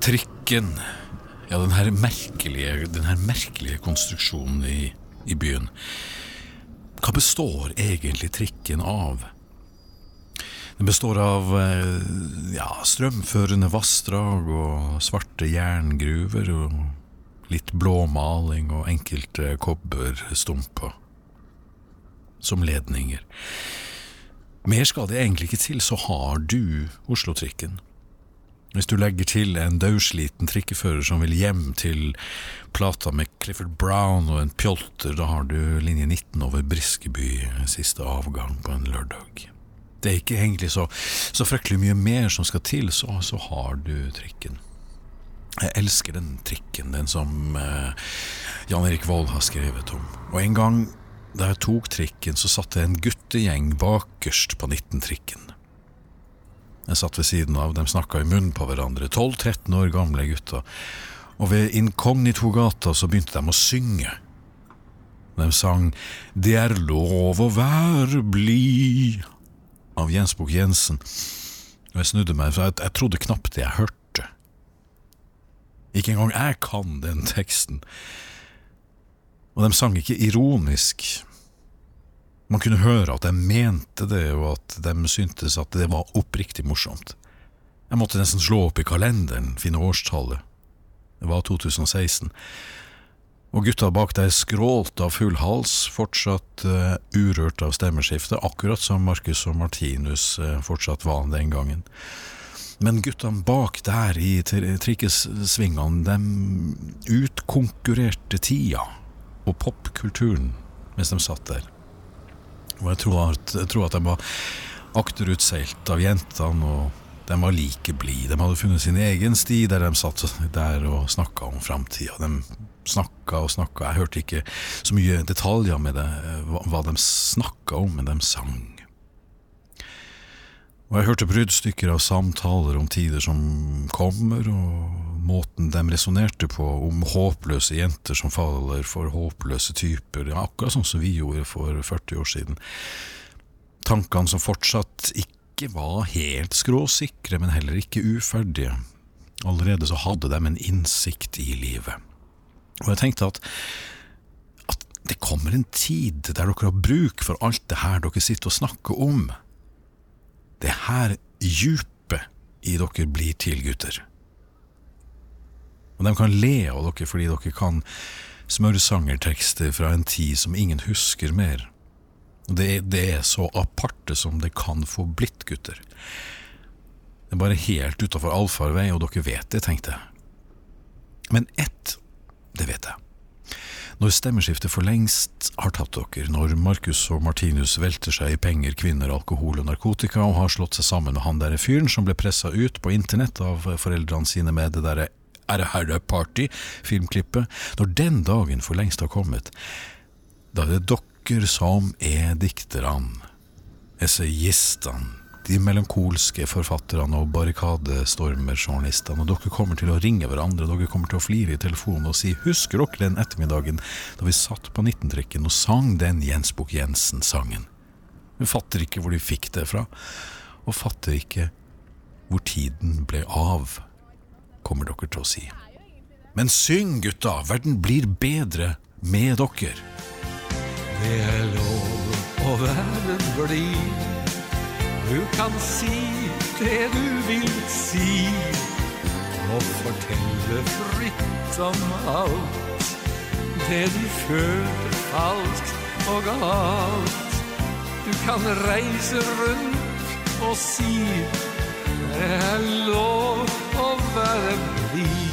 Trikken. Ja, den her merkelige, den her merkelige konstruksjonen i, i byen. Hva består egentlig trikken av? Den består av eh, ja, strømførende vassdrag og svarte jerngruver og litt blåmaling og enkelte kobberstumper som ledninger. Mer skal det egentlig ikke til, så har du Oslo-trikken. Hvis du legger til en dødsliten trikkefører som vil hjem til plata med Clifford Brown og en pjolter, da har du linje 19 over Briskeby, siste avgang på en lørdag. Det er ikke egentlig så, så fryktelig mye mer som skal til, så, så har du trikken. Jeg elsker den trikken, den som eh, Jan Erik Vold har skrevet om. Og en gang da jeg tok trikken, så satt det en guttegjeng bakerst på 19-trikken. Jeg satt ved siden av, de snakka i munnen på hverandre, 12-13 år gamle gutter, og ved Inkognito-gata så begynte de å synge. De sang Det er lov å være blid av Jens Bukk Jensen, og jeg snudde meg, for jeg, jeg trodde knapt det jeg hørte. Ikke engang jeg kan den teksten. Og de sang ikke ironisk. Man kunne høre at de mente det, og at de syntes at det var oppriktig morsomt. Jeg måtte nesten slå opp i kalenderen, finne årstallet. Det var 2016. Og gutta bak der skrålte av full hals, fortsatt uh, urørt av stemmeskiftet, akkurat som Marcus og Martinus uh, fortsatt var den gangen. Men guttene bak der i trikkesvingene, de utkonkurrerte tida og popkulturen mens de satt der. Og jeg tror at, jeg tror at de var akterutseilt av jentene, og de var like blide. De hadde funnet sin egen sti der de satt der og snakka om framtida. De snakka og snakka. Jeg hørte ikke så mye detaljer med det, hva, de snakka om, men de sang. Og jeg hørte bruddstykker av samtaler om tider som kommer, og måten de resonnerte på om håpløse jenter som faller for håpløse typer, ja, akkurat sånn som vi gjorde for 40 år siden. Tankene som fortsatt ikke var helt skråsikre, men heller ikke uferdige. Allerede så hadde de en innsikt i livet. Og jeg tenkte at, det kommer en tid der dere har bruk for alt det her dere sitter og snakker om. Det er her djupet i dere blir til, gutter. Og de kan le av dere fordi dere kan smørsangertekster fra en tid som ingen husker mer. Og det, det er så aparte som det kan få blitt, gutter. Det er bare helt utafor allfarvei, og dere vet det, tenkte jeg. Men ett, det vet jeg. Når stemmeskiftet for lengst har tatt dere, når Marcus og Martinus velter seg i penger, kvinner, alkohol og narkotika og har slått seg sammen med han derre fyren som ble pressa ut på internett av foreldrene sine med det derre Er det her det party? filmklippet, når den dagen for lengst har kommet, da er det dere som er dikterne, essayistene, de melankolske forfatterne og barrikadestormerjournalistene, og dere kommer til å ringe hverandre, dere kommer til å flire i telefonen og si husker dere den ettermiddagen da vi satt på 19-trikken og sang den Jens Bukk Jensen-sangen? Vi fatter ikke hvor de fikk det fra, og fatter ikke hvor tiden ble av, kommer dere til å si. Men syng, gutta, verden blir bedre med dere. Det er lov å være blid. Du kan si det du vil si, og fortelle fritt om alt. Det du føler falskt og galt. Du kan reise rundt og si det er lov å være blid.